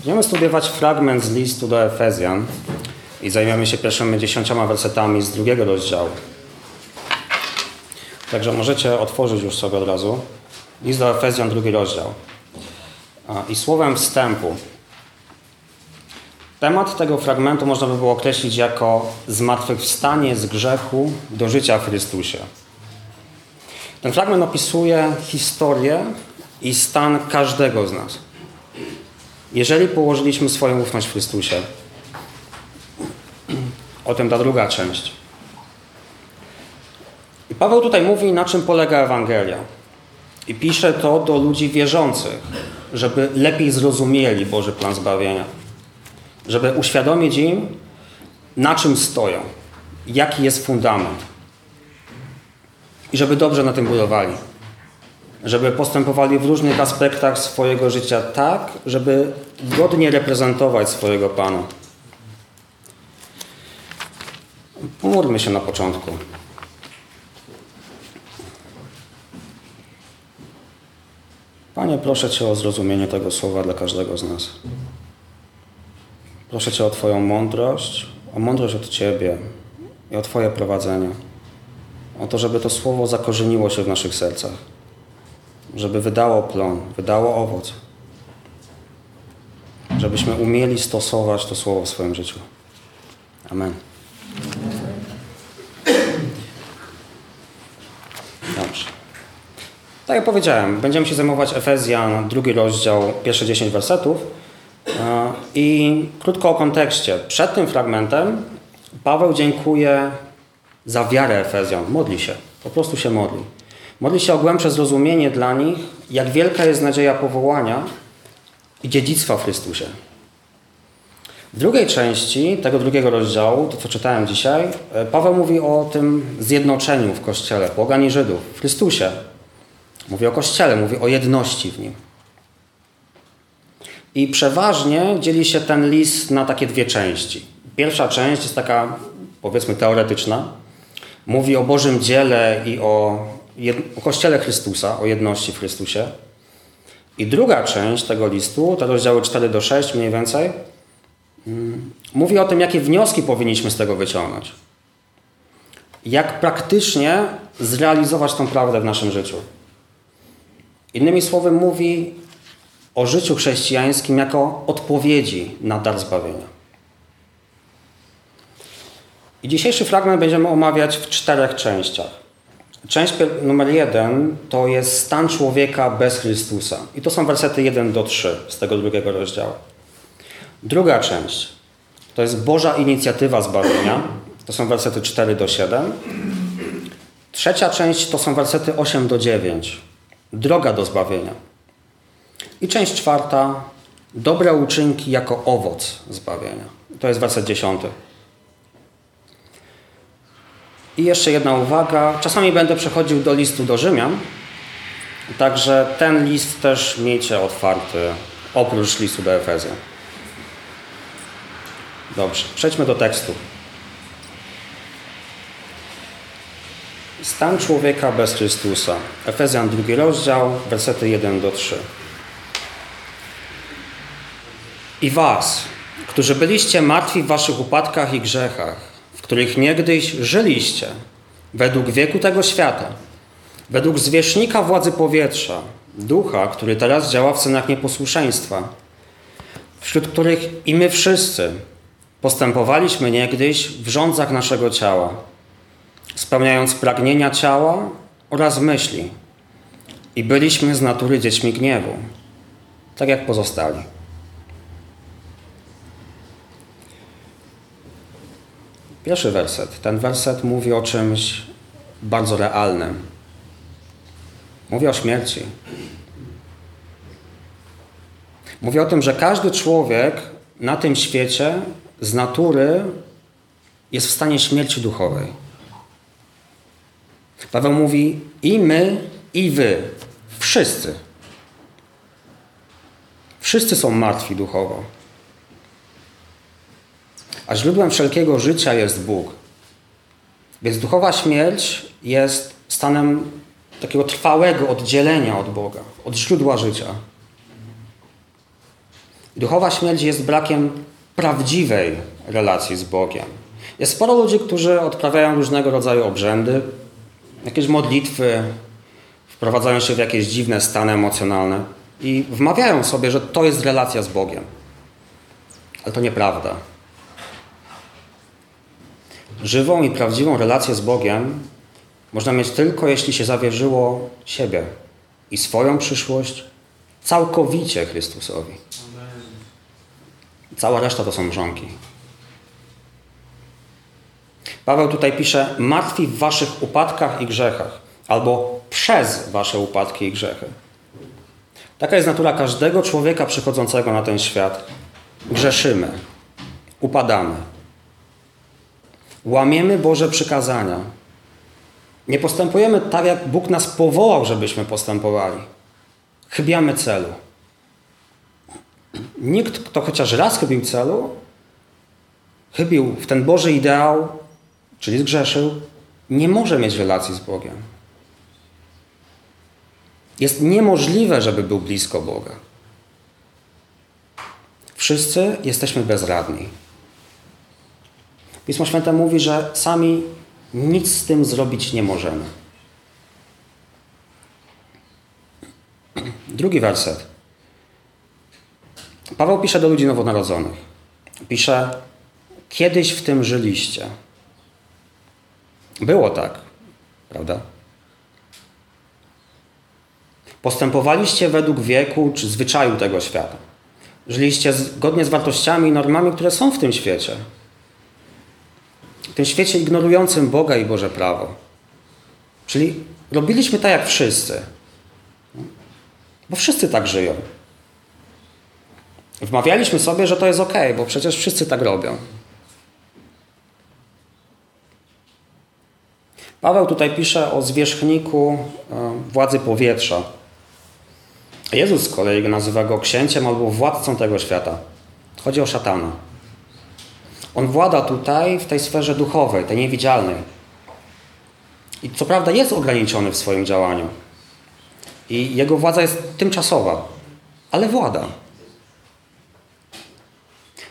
Będziemy studiować fragment z listu do Efezjan i zajmiemy się pierwszymi dziesięcioma wersetami z drugiego rozdziału. Także możecie otworzyć już sobie od razu. List do Efezjan, drugi rozdział. I słowem wstępu. Temat tego fragmentu można by było określić jako zmartwychwstanie z grzechu do życia w Chrystusie. Ten fragment opisuje historię i stan każdego z nas. Jeżeli położyliśmy swoją ufność w Chrystusie, o tym ta druga część. I Paweł tutaj mówi, na czym polega Ewangelia. I pisze to do ludzi wierzących, żeby lepiej zrozumieli Boży plan zbawienia. Żeby uświadomić im, na czym stoją, jaki jest fundament. I żeby dobrze na tym budowali. Żeby postępowali w różnych aspektach swojego życia tak, żeby godnie reprezentować swojego Pana. Pomódlmy się na początku. Panie, proszę Cię o zrozumienie tego słowa dla każdego z nas. Proszę Cię o Twoją mądrość, o mądrość od Ciebie i o Twoje prowadzenie. O to, żeby to słowo zakorzeniło się w naszych sercach. Żeby wydało plon, wydało owoc. Żebyśmy umieli stosować to słowo w swoim życiu. Amen. Dobrze. Tak jak powiedziałem, będziemy się zajmować Efezjan, drugi rozdział, pierwsze 10 wersetów. I krótko o kontekście. Przed tym fragmentem Paweł dziękuje za wiarę Efezjan. Modli się, po prostu się modli. Modli się o głębsze zrozumienie dla nich, jak wielka jest nadzieja powołania i dziedzictwa w Chrystusie. W drugiej części tego drugiego rozdziału, to co czytałem dzisiaj, Paweł mówi o tym zjednoczeniu w Kościele, pogan i Żydów, w Chrystusie. Mówi o Kościele, mówi o jedności w nim. I przeważnie dzieli się ten list na takie dwie części. Pierwsza część jest taka, powiedzmy, teoretyczna. Mówi o Bożym dziele i o, o Kościele Chrystusa, o jedności w Chrystusie. I druga część tego listu, te rozdziały 4 do 6 mniej więcej, mówi o tym, jakie wnioski powinniśmy z tego wyciągnąć. Jak praktycznie zrealizować tą prawdę w naszym życiu. Innymi słowy, mówi o życiu chrześcijańskim jako odpowiedzi na dar zbawienia. I dzisiejszy fragment będziemy omawiać w czterech częściach. Część numer jeden to jest stan człowieka bez Chrystusa. I to są wersety 1 do 3 z tego drugiego rozdziału. Druga część to jest Boża inicjatywa zbawienia. To są wersety 4 do 7. Trzecia część to są wersety 8 do 9. Droga do zbawienia. I część czwarta dobre uczynki jako owoc zbawienia. To jest werset 10. I jeszcze jedna uwaga. Czasami będę przechodził do listu do Rzymian, także ten list też miejcie otwarty, oprócz listu do Efezjan. Dobrze, przejdźmy do tekstu. Stan człowieka bez Chrystusa. Efezjan drugi rozdział, wersety 1 do 3. I was, którzy byliście martwi w waszych upadkach i grzechach, których niegdyś żyliście, według wieku tego świata, według zwierzchnika władzy powietrza, ducha, który teraz działa w cenach nieposłuszeństwa, wśród których i my wszyscy postępowaliśmy niegdyś w rządzach naszego ciała, spełniając pragnienia ciała oraz myśli. I byliśmy z natury dziećmi gniewu, tak jak pozostali. Pierwszy werset. Ten werset mówi o czymś bardzo realnym. Mówi o śmierci. Mówi o tym, że każdy człowiek na tym świecie z natury jest w stanie śmierci duchowej. Paweł mówi i my, i wy. Wszyscy. Wszyscy są martwi duchowo. A źródłem wszelkiego życia jest Bóg. Więc duchowa śmierć jest stanem takiego trwałego oddzielenia od Boga, od źródła życia. Duchowa śmierć jest brakiem prawdziwej relacji z Bogiem. Jest sporo ludzi, którzy odprawiają różnego rodzaju obrzędy, jakieś modlitwy, wprowadzają się w jakieś dziwne stany emocjonalne i wmawiają sobie, że to jest relacja z Bogiem. Ale to nieprawda. Żywą i prawdziwą relację z Bogiem można mieć tylko, jeśli się zawierzyło siebie i swoją przyszłość całkowicie Chrystusowi. Cała reszta to są mrzonki. Paweł tutaj pisze: martwi w waszych upadkach i grzechach, albo przez wasze upadki i grzechy. Taka jest natura każdego człowieka przychodzącego na ten świat. Grzeszymy, upadamy, łamiemy Boże przykazania. Nie postępujemy tak, jak Bóg nas powołał, żebyśmy postępowali. Chybiamy celu. Nikt, kto chociaż raz chybił celu, chybił w ten Boży ideał, czyli zgrzeszył, nie może mieć relacji z Bogiem. Jest niemożliwe, żeby był blisko Boga. Wszyscy jesteśmy bezradni. Pismo Święte mówi, że sami nic z tym zrobić nie możemy. Drugi werset. Paweł pisze do ludzi nowonarodzonych. Pisze: Kiedyś w tym żyliście. Było tak, prawda? Postępowaliście według wieku czy zwyczaju tego świata. Żyliście zgodnie z wartościami i normami, które są w tym świecie. W tym świecie ignorującym Boga i Boże prawo. Czyli robiliśmy tak jak wszyscy. Bo wszyscy tak żyją. Wmawialiśmy sobie, że to jest ok, bo przecież wszyscy tak robią. Paweł tutaj pisze o zwierzchniku e, władzy powietrza. Jezus z kolei nazywa go księciem albo władcą tego świata. Chodzi o szatana. On włada tutaj w tej sferze duchowej, tej niewidzialnej. I co prawda jest ograniczony w swoim działaniu. I jego władza jest tymczasowa, ale włada.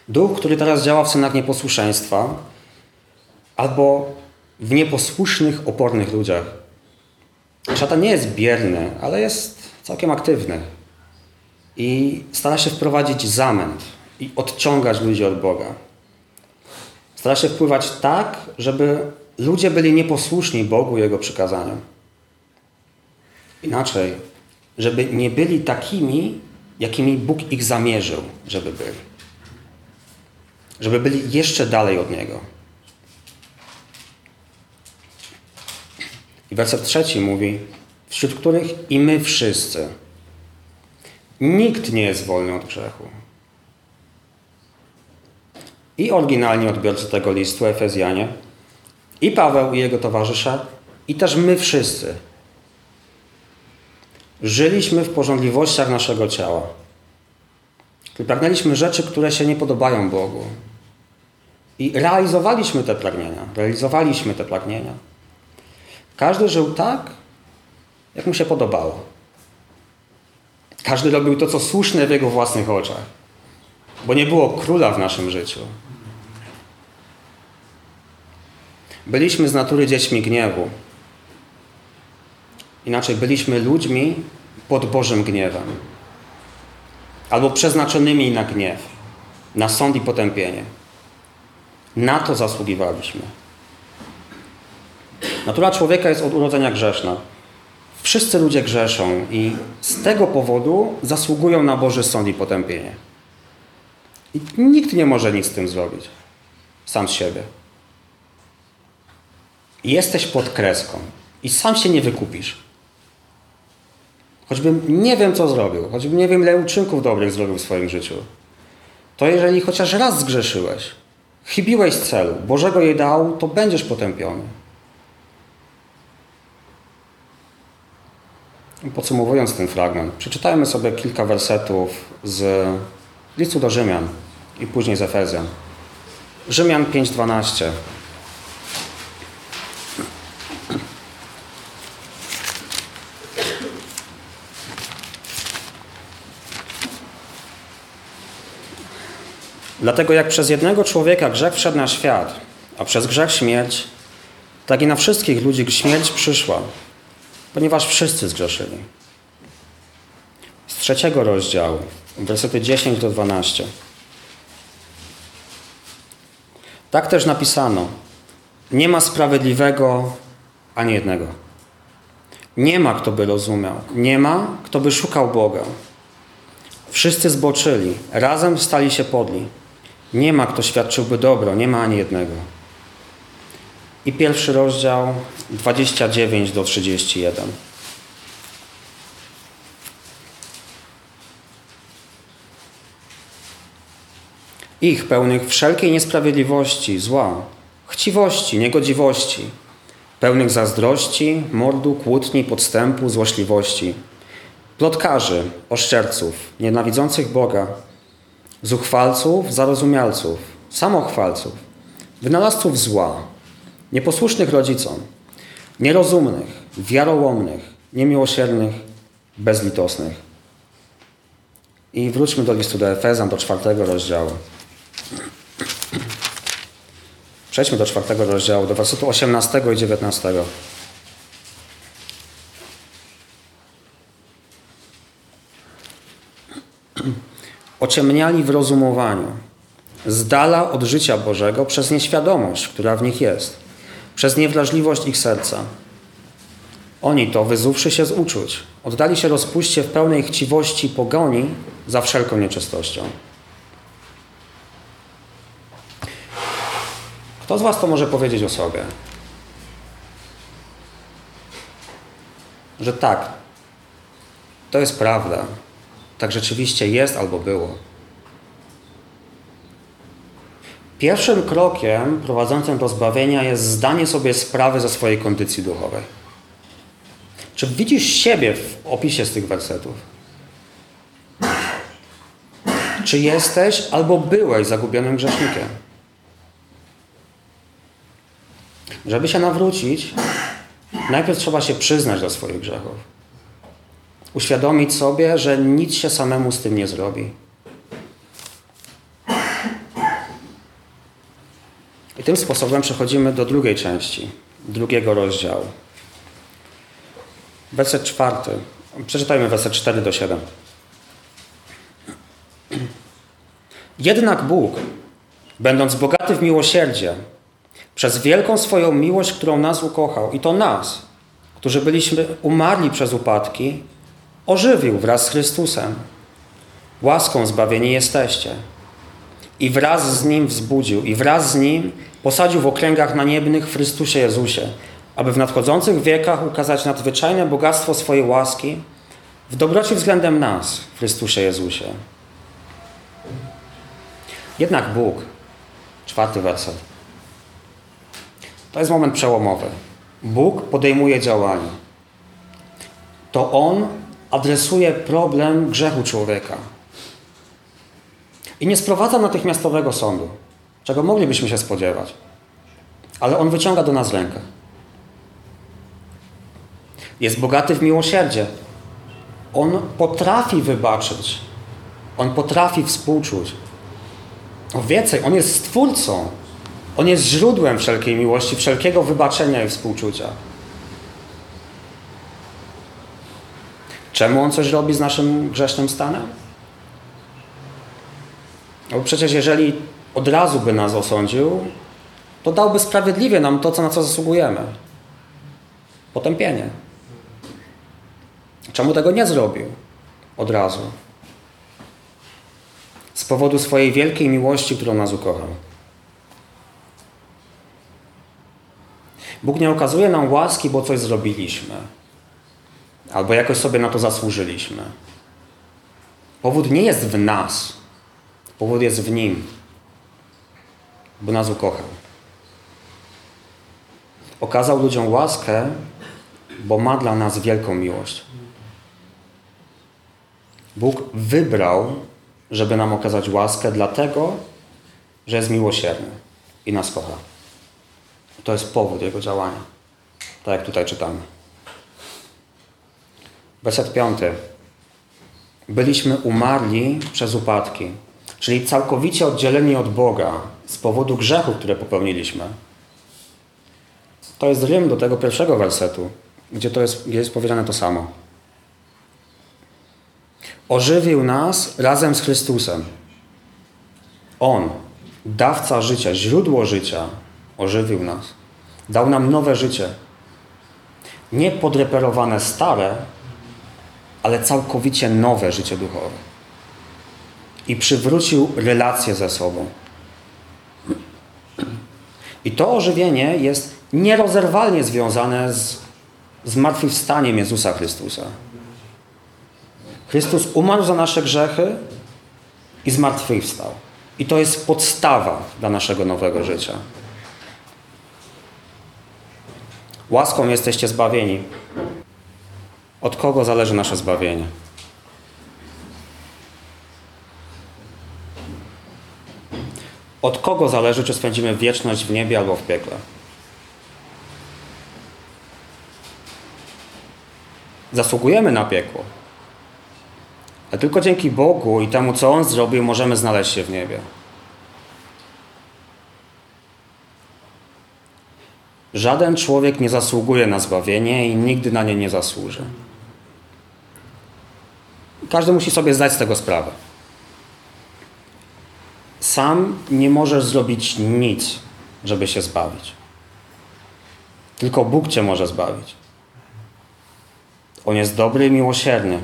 Duch, który teraz działa w synach nieposłuszeństwa, albo w nieposłusznych, opornych ludziach. Szatan nie jest bierny, ale jest całkiem aktywny. I stara się wprowadzić zamęt i odciągać ludzi od Boga. Stara się wpływać tak, żeby ludzie byli nieposłuszni Bogu i Jego przykazaniom. Inaczej, żeby nie byli takimi, jakimi Bóg ich zamierzył, żeby byli. Żeby byli jeszcze dalej od Niego. I werset trzeci mówi, wśród których i my wszyscy. Nikt nie jest wolny od grzechu. I oryginalni odbiorcy tego listu, Efezjanie, i Paweł i jego towarzysze, i też my wszyscy. Żyliśmy w porządliwościach naszego ciała. Pragnęliśmy rzeczy, które się nie podobają Bogu. I realizowaliśmy te pragnienia. Realizowaliśmy te pragnienia. Każdy żył tak, jak mu się podobało. Każdy robił to, co słuszne w jego własnych oczach, bo nie było króla w naszym życiu. Byliśmy z natury dziećmi gniewu. Inaczej, byliśmy ludźmi pod Bożym gniewem. Albo przeznaczonymi na gniew, na sąd i potępienie. Na to zasługiwaliśmy. Natura człowieka jest od urodzenia grzeszna. Wszyscy ludzie grzeszą i z tego powodu zasługują na Boży sąd i potępienie. I nikt nie może nic z tym zrobić. Sam z siebie. Jesteś pod kreską i sam się nie wykupisz. Choćbym nie wiem, co zrobił, choćbym nie wiem, ile uczynków dobrych zrobił w swoim życiu, to jeżeli chociaż raz zgrzeszyłeś, chybiłeś celu, Bożego ideału, to będziesz potępiony. Podsumowując ten fragment, przeczytajmy sobie kilka wersetów z listu do Rzymian i później z Efezjan. Rzymian 5:12. Dlatego jak przez jednego człowieka grzech wszedł na świat, a przez grzech śmierć, tak i na wszystkich ludzi śmierć przyszła, ponieważ wszyscy zgrzeszyli. Z trzeciego rozdziału, wersety 10 do 12. Tak też napisano: Nie ma sprawiedliwego ani jednego. Nie ma, kto by rozumiał, nie ma, kto by szukał Boga. Wszyscy zboczyli, razem stali się podli. Nie ma, kto świadczyłby dobro, nie ma ani jednego. I pierwszy rozdział 29 do 31. Ich pełnych wszelkiej niesprawiedliwości, zła, chciwości, niegodziwości, pełnych zazdrości, mordu, kłótni, podstępu, złośliwości, plotkarzy, oszczerców, nienawidzących Boga, zuchwalców, zarozumialców, samochwalców, wynalazców zła, nieposłusznych rodzicom, nierozumnych, wiarołomnych, niemiłosiernych, bezlitosnych. I wróćmy do listu do Efezjan, do czwartego rozdziału. Przejdźmy do czwartego rozdziału, do wersetu 18 i 19. Ociemniali w rozumowaniu, z dala od życia Bożego przez nieświadomość, która w nich jest, przez niewrażliwość ich serca. Oni to, wyzuwszy się z uczuć, oddali się rozpuście w pełnej chciwości pogoni za wszelką nieczystością. Kto z Was to może powiedzieć o sobie? Że tak, to jest prawda. Tak rzeczywiście jest albo było. Pierwszym krokiem prowadzącym do zbawienia jest zdanie sobie sprawy ze swojej kondycji duchowej. Czy widzisz siebie w opisie z tych wersetów? Czy jesteś albo byłeś zagubionym grzesznikiem? Żeby się nawrócić, najpierw trzeba się przyznać do swoich grzechów. Uświadomić sobie, że nic się samemu z tym nie zrobi. I tym sposobem przechodzimy do drugiej części, drugiego rozdziału. Werset czwarty. Przeczytajmy werset 4 do 7. Jednak Bóg, będąc bogaty w miłosierdzie, przez wielką swoją miłość, którą nas ukochał, i to nas, którzy byliśmy umarli przez upadki, ożywił wraz z Chrystusem. Łaską zbawieni jesteście. I wraz z Nim wzbudził, i wraz z Nim posadził w okręgach naniebnych w Chrystusie Jezusie, aby w nadchodzących wiekach ukazać nadzwyczajne bogactwo swojej łaski w dobroci względem nas, w Chrystusie Jezusie. Jednak Bóg, czwarty werset, to jest moment przełomowy. Bóg podejmuje działanie. To On adresuje problem grzechu człowieka. I nie sprowadza natychmiastowego sądu, czego moglibyśmy się spodziewać. Ale On wyciąga do nas rękę. Jest bogaty w miłosierdzie. On potrafi wybaczyć. On potrafi współczuć. O więcej, On jest stwórcą. On jest źródłem wszelkiej miłości, wszelkiego wybaczenia i współczucia. Czemu On coś robi z naszym grzesznym stanem? No bo przecież jeżeli od razu by nas osądził, to dałby sprawiedliwie nam to, co na co zasługujemy. Potępienie. Czemu tego nie zrobił od razu? Z powodu swojej wielkiej miłości, którą nas ukochał. Bóg nie okazuje nam łaski, bo coś zrobiliśmy. Albo jakoś sobie na to zasłużyliśmy. Powód nie jest w nas. Powód jest w Nim. Bo nas ukochał. Okazał ludziom łaskę, bo ma dla nas wielką miłość. Bóg wybrał, żeby nam okazać łaskę, dlatego, że jest miłosierny i nas kocha. To jest powód Jego działania. Tak jak tutaj czytamy. Werset piąty. Byliśmy umarli przez upadki. czyli całkowicie oddzieleni od Boga z powodu grzechów, które popełniliśmy. To jest rym do tego pierwszego wersetu, gdzie, to jest, gdzie jest powiedziane to samo. Ożywił nas razem z Chrystusem. On, dawca życia, źródło życia, ożywił nas. Dał nam nowe życie. Nie podreperowane stare, ale całkowicie nowe życie duchowe. I przywrócił relacje ze sobą. I to ożywienie jest nierozerwalnie związane z zmartwychwstaniem Jezusa Chrystusa. Chrystus umarł za nasze grzechy i zmartwychwstał. I to jest podstawa dla naszego nowego życia. Łaską jesteście zbawieni. Od kogo zależy nasze zbawienie? Od kogo zależy, czy spędzimy wieczność w niebie albo w piekle? Zasługujemy na piekło. A tylko dzięki Bogu i temu, co On zrobił, możemy znaleźć się w niebie. Żaden człowiek nie zasługuje na zbawienie i nigdy na nie nie zasłuży. Każdy musi sobie zdać z tego sprawę. Sam nie możesz zrobić nic, żeby się zbawić. Tylko Bóg cię może zbawić. On jest dobry i miłosierny.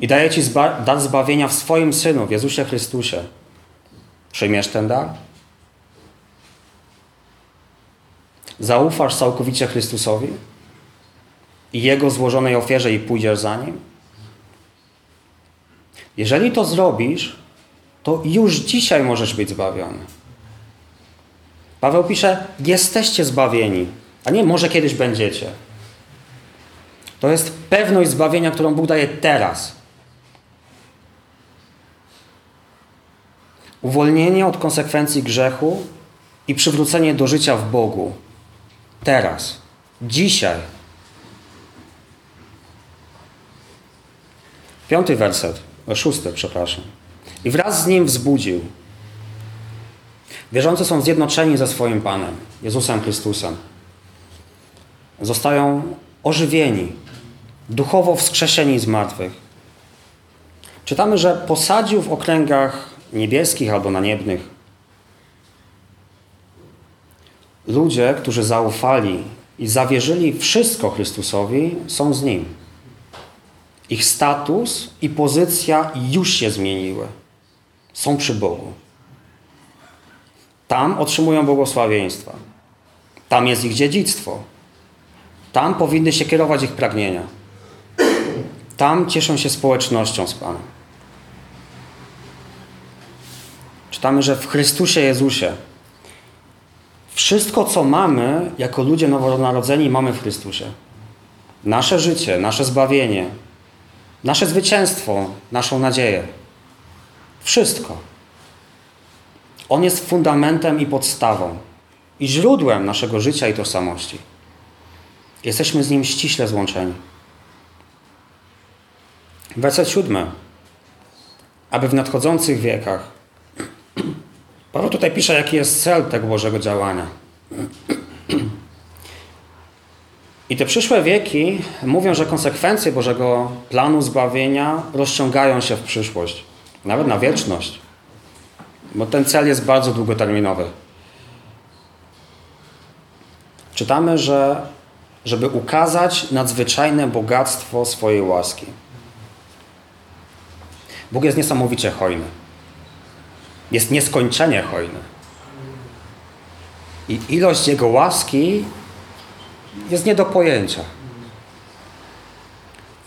I daje ci zba dar zbawienia w swoim Synu, w Jezusie Chrystusie. Przyjmiesz ten dar? Zaufasz całkowicie Chrystusowi i Jego złożonej ofierze i pójdziesz za Nim? Jeżeli to zrobisz, to już dzisiaj możesz być zbawiony. Paweł pisze: Jesteście zbawieni, a nie może kiedyś będziecie. To jest pewność zbawienia, którą Bóg daje teraz. Uwolnienie od konsekwencji grzechu i przywrócenie do życia w Bogu. Teraz. Dzisiaj. Piąty werset, szósty, przepraszam. I wraz z nim wzbudził. Wierzący są zjednoczeni ze swoim Panem, Jezusem Chrystusem. Zostają ożywieni, duchowo wskrzeszeni z martwych. Czytamy, że posadził w okręgach niebieskich albo naniebnych ludzie, którzy zaufali i zawierzyli wszystko Chrystusowi, są z Nim. Ich status i pozycja już się zmieniły. Są przy Bogu. Tam otrzymują błogosławieństwa. Tam jest ich dziedzictwo. Tam powinny się kierować ich pragnienia. Tam cieszą się społecznością z Panem. Czytamy, że w Chrystusie Jezusie wszystko, co mamy jako ludzie nowonarodzeni, mamy w Chrystusie. Nasze życie, nasze zbawienie, nasze zwycięstwo, naszą nadzieję. Wszystko. On jest fundamentem i podstawą i źródłem naszego życia i tożsamości. Jesteśmy z Nim ściśle złączeni. Werset siódmy. Aby w nadchodzących wiekach. Paweł tutaj pisze, jaki jest cel tego Bożego działania. I te przyszłe wieki mówią, że konsekwencje Bożego planu zbawienia rozciągają się w przyszłość, nawet na wieczność, bo ten cel jest bardzo długoterminowy. Czytamy, że żeby ukazać nadzwyczajne bogactwo swojej łaski. Bóg jest niesamowicie hojny. Jest nieskończenie hojny. I ilość Jego łaski jest nie do pojęcia.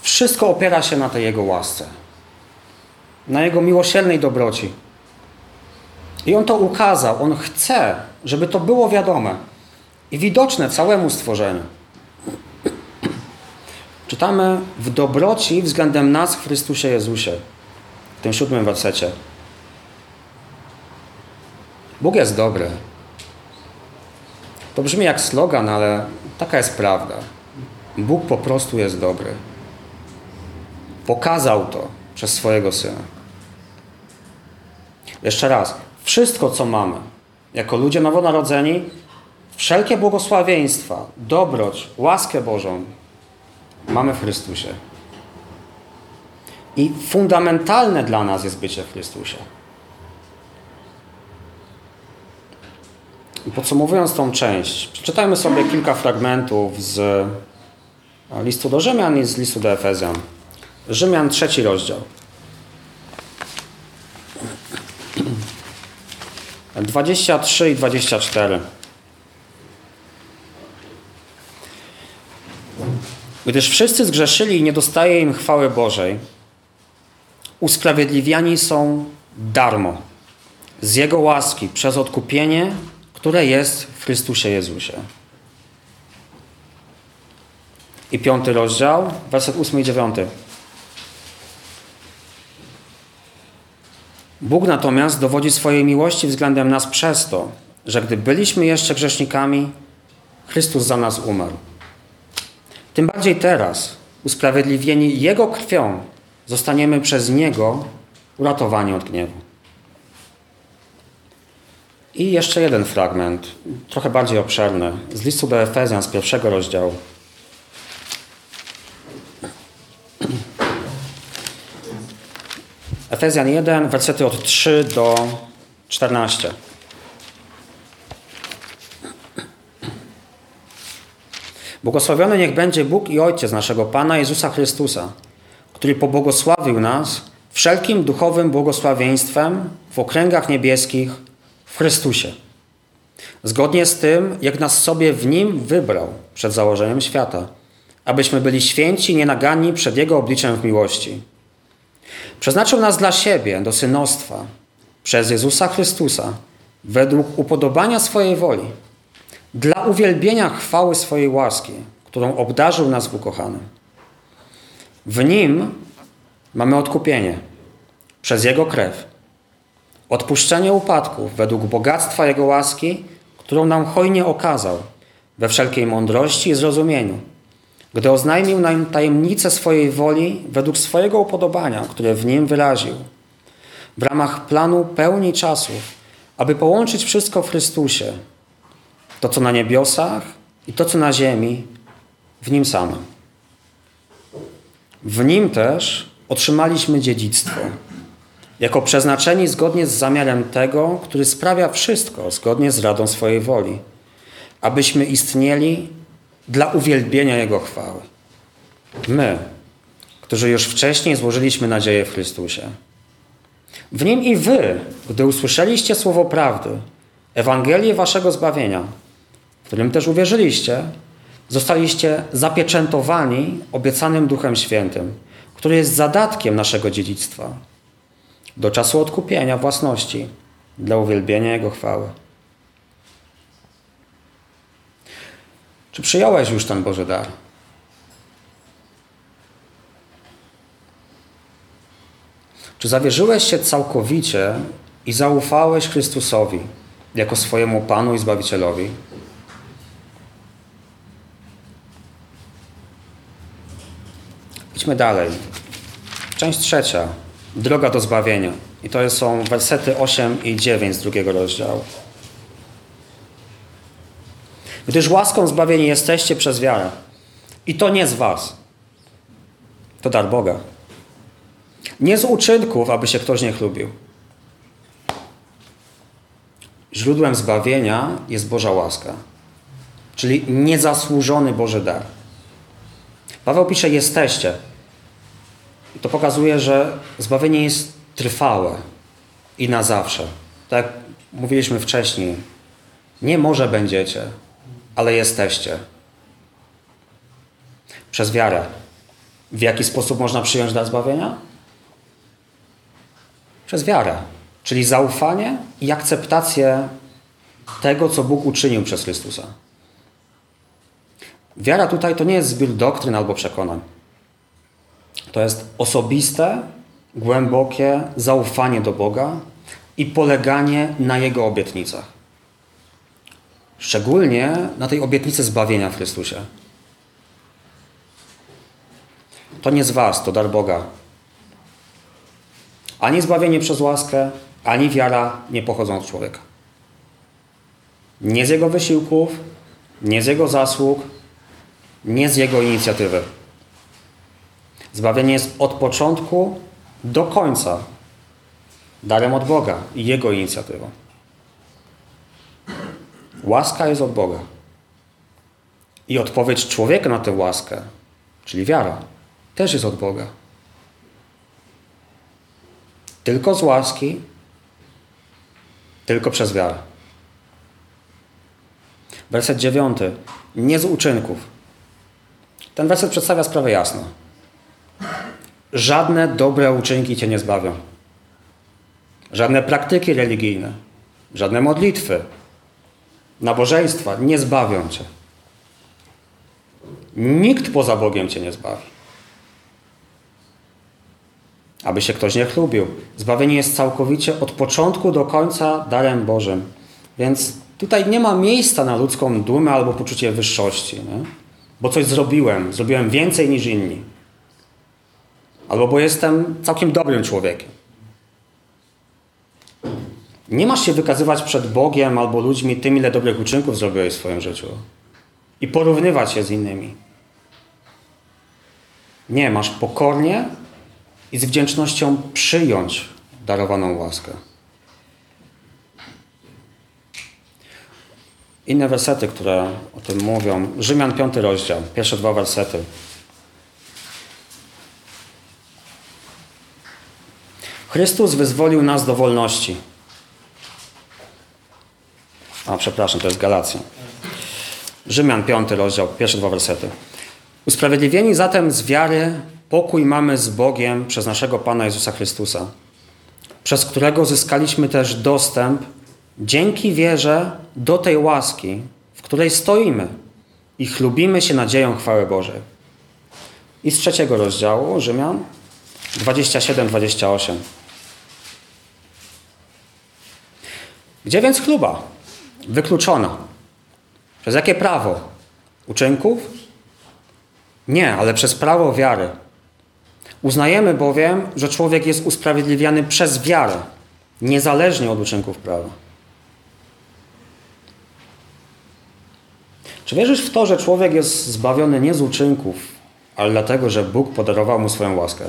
Wszystko opiera się na tej Jego łasce. Na Jego miłosiernej dobroci. I On to ukazał. On chce, żeby to było wiadome i widoczne całemu stworzeniu. Czytamy w dobroci względem nas w Chrystusie Jezusie w tym siódmym wersecie. Bóg jest dobry. To brzmi jak slogan, ale taka jest prawda. Bóg po prostu jest dobry. Pokazał to przez swojego Syna. Jeszcze raz, wszystko co mamy jako ludzie nowonarodzeni, wszelkie błogosławieństwa, dobroć, łaskę Bożą mamy w Chrystusie. I fundamentalne dla nas jest bycie w Chrystusie. Podsumowując tą część, przeczytajmy sobie kilka fragmentów z listu do Rzymian i z listu do Efezjan. Rzymian, trzeci rozdział. 23 i 24. Gdyż wszyscy zgrzeszyli i nie dostaje im chwały Bożej, usprawiedliwiani są darmo z Jego łaski przez odkupienie, które jest w Chrystusie Jezusie. I piąty rozdział, werset ósmy i dziewiąty. Bóg natomiast dowodzi swojej miłości względem nas przez to, że gdy byliśmy jeszcze grzesznikami, Chrystus za nas umarł. Tym bardziej teraz, usprawiedliwieni Jego krwią, zostaniemy przez Niego uratowani od gniewu. I jeszcze jeden fragment, trochę bardziej obszerny, z listu do Efezjan z pierwszego rozdziału. Efezjan 1, wersety od 3 do 14. Błogosławiony niech będzie Bóg i Ojciec naszego Pana Jezusa Chrystusa, który pobłogosławił nas wszelkim duchowym błogosławieństwem w okręgach niebieskich w Chrystusie. Zgodnie z tym, jak nas sobie w Nim wybrał przed założeniem świata, abyśmy byli święci nienaganni przed Jego obliczem w miłości. Przeznaczył nas dla siebie do synostwa przez Jezusa Chrystusa według upodobania swojej woli, dla uwielbienia chwały swojej łaski, którą obdarzył nas w ukochanym. W Nim mamy odkupienie przez Jego krew, odpuszczenie upadków według bogactwa Jego łaski, którą nam hojnie okazał we wszelkiej mądrości i zrozumieniu – gdy oznajmił nam tajemnicę swojej woli według swojego upodobania, które w nim wyraził, w ramach planu pełni czasów, aby połączyć wszystko w Chrystusie, to co na niebiosach i to co na ziemi, w nim samym. W nim też otrzymaliśmy dziedzictwo, jako przeznaczeni zgodnie z zamiarem tego, który sprawia wszystko zgodnie z radą swojej woli, abyśmy istnieli dla uwielbienia Jego chwały. My, którzy już wcześniej złożyliśmy nadzieję w Chrystusie. W Nim i Wy, gdy usłyszeliście słowo prawdy, Ewangelię Waszego zbawienia, w którym też uwierzyliście, zostaliście zapieczętowani obiecanym Duchem Świętym, który jest zadatkiem naszego dziedzictwa do czasu odkupienia własności dla uwielbienia Jego chwały. Czy przyjąłeś już ten Boży dar? Czy zawierzyłeś się całkowicie i zaufałeś Chrystusowi jako swojemu Panu i Zbawicielowi? Idźmy dalej. Część trzecia. Droga do zbawienia. I to są wersety 8 i 9 z drugiego rozdziału. Gdyż łaską zbawieni jesteście przez wiarę. I to nie z was. To dar Boga. Nie z uczynków, aby się ktoś nie chlubił. Źródłem zbawienia jest Boża łaska, czyli niezasłużony Boży dar. Paweł pisze: Jesteście. To pokazuje, że zbawienie jest trwałe i na zawsze. Tak jak mówiliśmy wcześniej, nie może będziecie, ale jesteście. Przez wiarę. W jaki sposób można przyjąć dar zbawienia? Przez wiarę, czyli zaufanie i akceptację tego, co Bóg uczynił przez Chrystusa. Wiara tutaj to nie jest zbiór doktryn albo przekonań. To jest osobiste, głębokie zaufanie do Boga i poleganie na Jego obietnicach. Szczególnie na tej obietnicy zbawienia w Chrystusie. To nie z Was, to dar Boga. Ani zbawienie przez łaskę, ani wiara nie pochodzą od człowieka. Nie z jego wysiłków, nie z jego zasług, nie z jego inicjatywy. Zbawienie jest od początku do końca darem od Boga i Jego inicjatywą. Łaska jest od Boga. I odpowiedź człowieka na tę łaskę, czyli wiara, też jest od Boga. Tylko z łaski, tylko przez wiarę. Werset dziewiąty. Nie z uczynków. Ten werset przedstawia sprawę jasno. Żadne dobre uczynki cię nie zbawią. Żadne praktyki religijne, żadne modlitwy, nabożeństwa nie zbawią cię. Nikt poza Bogiem cię nie zbawi. Aby się ktoś nie chlubił. Zbawienie jest całkowicie od początku do końca darem Bożym. Więc tutaj nie ma miejsca na ludzką dumę albo poczucie wyższości. Nie? Bo coś zrobiłem, zrobiłem więcej niż inni. Albo bo jestem całkiem dobrym człowiekiem. Nie masz się wykazywać przed Bogiem albo ludźmi tym, ile dobrych uczynków zrobiłeś w swoim życiu. I porównywać się z innymi. Nie, masz pokornie i z wdzięcznością przyjąć darowaną łaskę. Inne wersety, które o tym mówią. Rzymian 5 rozdział, pierwsze dwa wersety. Chrystus wyzwolił nas do wolności. A, przepraszam, to jest Galacja. Rzymian 5 rozdział, pierwsze dwa wersety. Usprawiedliwieni zatem z wiary pokój mamy z Bogiem przez naszego Pana Jezusa Chrystusa, przez którego zyskaliśmy też dostęp dzięki wierze do tej łaski, w której stoimy i chlubimy się nadzieją chwały Bożej. I z trzeciego rozdziału Rzymian 27-28. Gdzie więc chluba? Wykluczona. Przez jakie prawo? Uczynków? Nie, ale przez prawo wiary. Uznajemy bowiem, że człowiek jest usprawiedliwiany przez wiarę, niezależnie od uczynków prawa. Czy wierzysz w to, że człowiek jest zbawiony nie z uczynków, ale dlatego, że Bóg podarował mu swoją łaskę?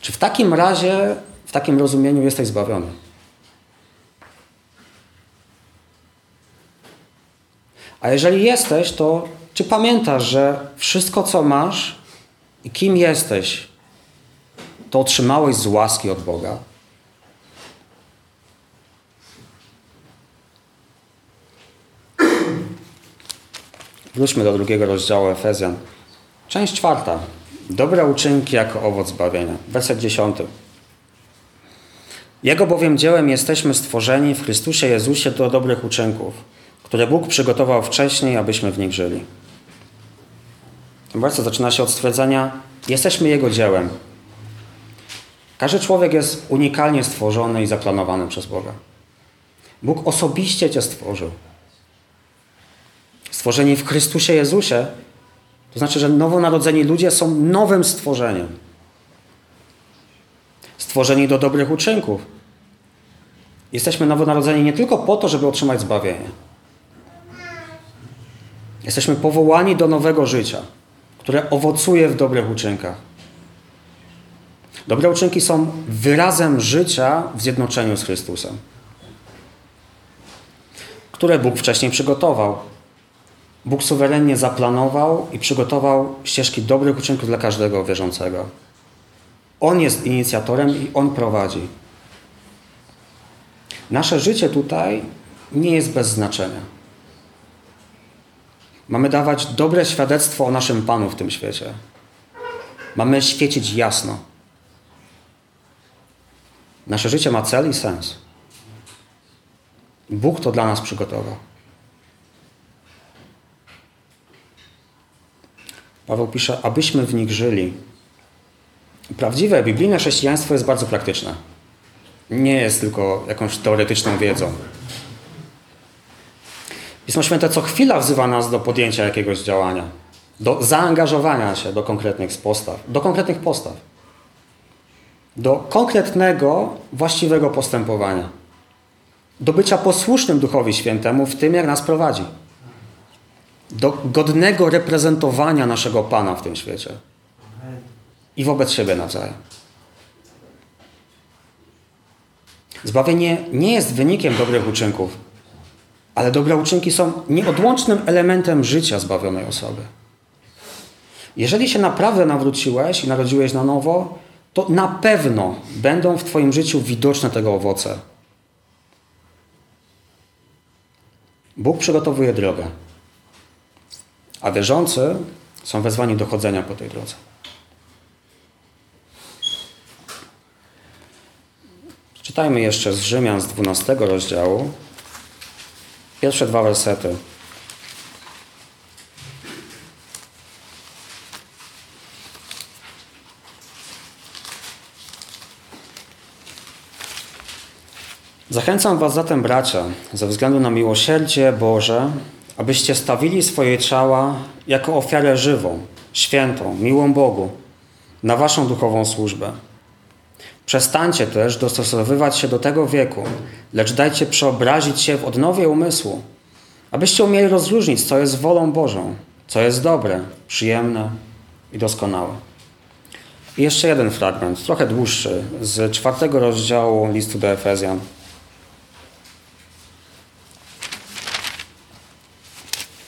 Czy w takim razie, w takim rozumieniu jesteś zbawiony? A jeżeli jesteś, to czy pamiętasz, że wszystko, co masz i kim jesteś, to otrzymałeś z łaski od Boga? Wróćmy do drugiego rozdziału Efezjan. Część czwarta. Dobre uczynki jako owoc zbawienia. Werset dziesiąty. Jego bowiem dziełem jesteśmy stworzeni w Chrystusie Jezusie do dobrych uczynków, które Bóg przygotował wcześniej, abyśmy w nich żyli. Werset zaczyna się od stwierdzenia: Jesteśmy Jego dziełem. Każdy człowiek jest unikalnie stworzony i zaplanowany przez Boga. Bóg osobiście Cię stworzył. Stworzeni w Chrystusie Jezusie, to znaczy, że nowonarodzeni ludzie są nowym stworzeniem. Stworzeni do dobrych uczynków. Jesteśmy nowonarodzeni nie tylko po to, żeby otrzymać zbawienie. Jesteśmy powołani do nowego życia, które owocuje w dobrych uczynkach. Dobre uczynki są wyrazem życia w zjednoczeniu z Chrystusem, które Bóg wcześniej przygotował. Bóg suwerennie zaplanował i przygotował ścieżki dobrych uczynków dla każdego wierzącego. On jest inicjatorem i On prowadzi. Nasze życie tutaj nie jest bez znaczenia. Mamy dawać dobre świadectwo o naszym Panu w tym świecie. Mamy świecić jasno. Nasze życie ma cel i sens. Bóg to dla nas przygotował. Paweł pisze, abyśmy w nich żyli. Prawdziwe biblijne chrześcijaństwo jest bardzo praktyczne. Nie jest tylko jakąś teoretyczną wiedzą. Pismo Święte co chwila wzywa nas do podjęcia jakiegoś działania, do zaangażowania się do konkretnych postaw, do konkretnych postaw. do konkretnego, właściwego postępowania, do bycia posłusznym Duchowi Świętemu w tym, jak nas prowadzi, do godnego reprezentowania naszego Pana w tym świecie i wobec siebie nawzajem. Zbawienie nie jest wynikiem dobrych uczynków, ale dobre uczynki są nieodłącznym elementem życia zbawionej osoby. Jeżeli się naprawdę nawróciłeś i narodziłeś na nowo, to na pewno będą w Twoim życiu widoczne tego owoce. Bóg przygotowuje drogę, a wierzący są wezwani do chodzenia po tej drodze. Czytajmy jeszcze z Rzymian z 12 rozdziału. Pierwsze dwa wersety. Zachęcam Was zatem, bracia, ze względu na miłosierdzie Boże, abyście stawili swoje ciała jako ofiarę żywą, świętą, miłą Bogu, na Waszą duchową służbę. Przestańcie też dostosowywać się do tego wieku, lecz dajcie przeobrazić się w odnowie umysłu, abyście umieli rozróżnić, co jest wolą Bożą, co jest dobre, przyjemne i doskonałe. I jeszcze jeden fragment, trochę dłuższy, z czwartego rozdziału listu do Efezjan.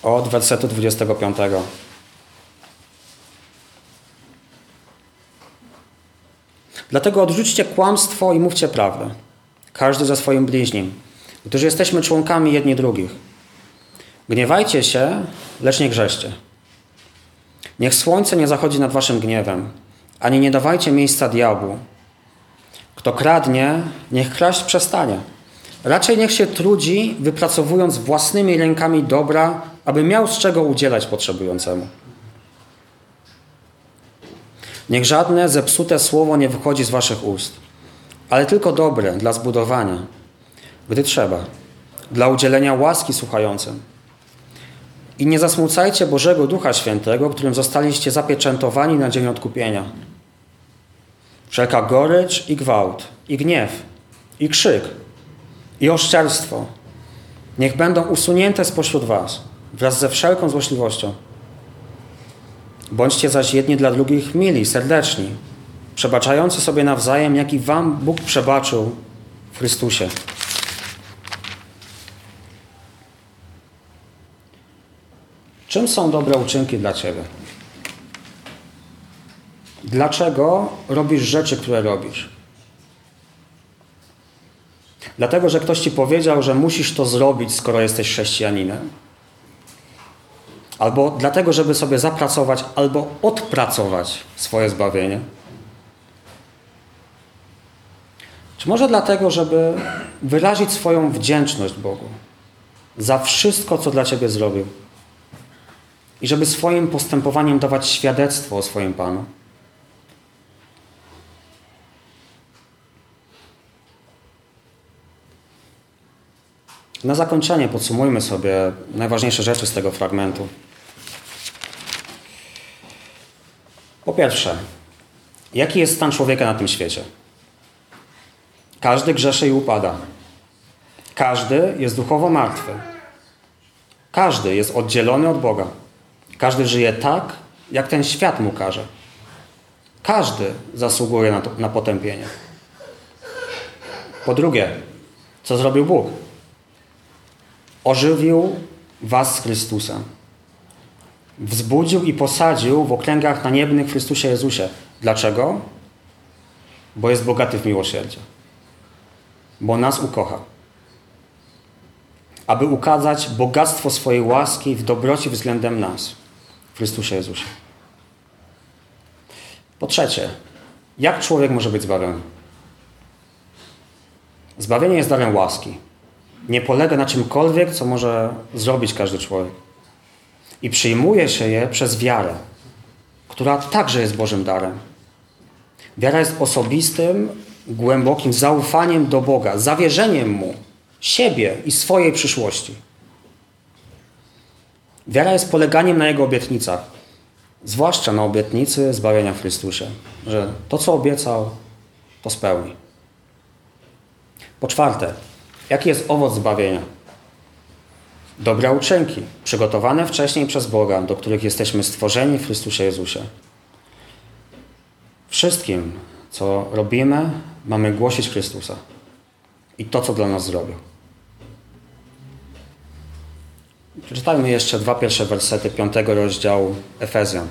Od wersetu 25. Dlatego odrzućcie kłamstwo i mówcie prawdę. Każdy ze swoim bliźnim, gdyż jesteśmy członkami jedni drugich. Gniewajcie się, lecz nie grzeście. Niech słońce nie zachodzi nad waszym gniewem, ani nie dawajcie miejsca diabłu. Kto kradnie, niech kraść przestanie. Raczej niech się trudzi, wypracowując własnymi rękami dobra, aby miał z czego udzielać potrzebującemu. Niech żadne zepsute słowo nie wychodzi z waszych ust, ale tylko dobre dla zbudowania, gdy trzeba, dla udzielenia łaski słuchającym. I nie zasmucajcie Bożego Ducha Świętego, którym zostaliście zapieczętowani na dzień odkupienia. Wszelka gorycz i gwałt, i gniew, i krzyk, i oszczerstwo niech będą usunięte spośród was wraz ze wszelką złośliwością Bądźcie zaś jedni dla drugich mili, serdeczni, przebaczający sobie nawzajem, jak i wam Bóg przebaczył w Chrystusie. Czym są dobre uczynki dla Ciebie? Dlaczego robisz rzeczy, które robisz? Dlatego, że ktoś Ci powiedział, że musisz to zrobić, skoro jesteś chrześcijaninem? Albo dlatego, żeby sobie zapracować albo odpracować swoje zbawienie? Czy może dlatego, żeby wyrazić swoją wdzięczność Bogu za wszystko, co dla Ciebie zrobił? I żeby swoim postępowaniem dawać świadectwo o swoim Panu? Na zakończenie podsumujmy sobie najważniejsze rzeczy z tego fragmentu. Po pierwsze, jaki jest stan człowieka na tym świecie? Każdy grzeszy i upada. Każdy jest duchowo martwy. Każdy jest oddzielony od Boga. Każdy żyje tak, jak ten świat mu każe. Każdy zasługuje na, to, na potępienie. Po drugie, co zrobił Bóg? Ożywił was z Chrystusem wzbudził i posadził w okręgach naniebnych w Chrystusie Jezusie. Dlaczego? Bo jest bogaty w miłosierdzie. Bo nas ukocha. Aby ukazać bogactwo swojej łaski w dobroci względem nas w Chrystusie Jezusie. Po trzecie, jak człowiek może być zbawiony? Zbawienie jest darem łaski. Nie polega na czymkolwiek, co może zrobić każdy człowiek i przyjmuje się je przez wiarę, która także jest Bożym darem. Wiara jest osobistym, głębokim zaufaniem do Boga, zawierzeniem Mu siebie i swojej przyszłości. Wiara jest poleganiem na Jego obietnicach, zwłaszcza na obietnicy zbawienia w Chrystusie, że to, co obiecał, to spełni. Po czwarte, jaki jest owoc zbawienia? Dobre uczynki, przygotowane wcześniej przez Boga, do których jesteśmy stworzeni w Chrystusie Jezusie. Wszystkim, co robimy, mamy głosić Chrystusa i to, co dla nas zrobił. Przeczytajmy jeszcze dwa pierwsze wersety piątego rozdziału Efezjan.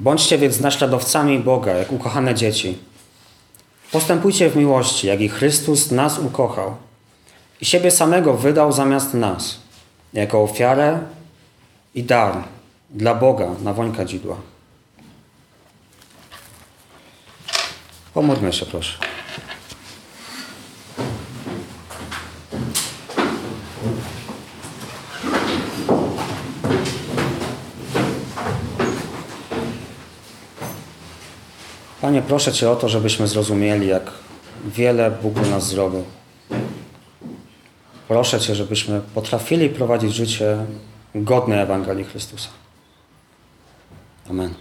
Bądźcie więc naśladowcami Boga, jak ukochane dzieci. Postępujcie w miłości, jak i Chrystus nas ukochał i siebie samego wydał zamiast nas, jako ofiarę i dar dla Boga na woń kadzidła. Pomódlmy się, proszę. Panie, proszę Cię o to, żebyśmy zrozumieli, jak wiele Bóg nas zrobił. Proszę Cię, żebyśmy potrafili prowadzić życie godne Ewangelii Chrystusa. Amen.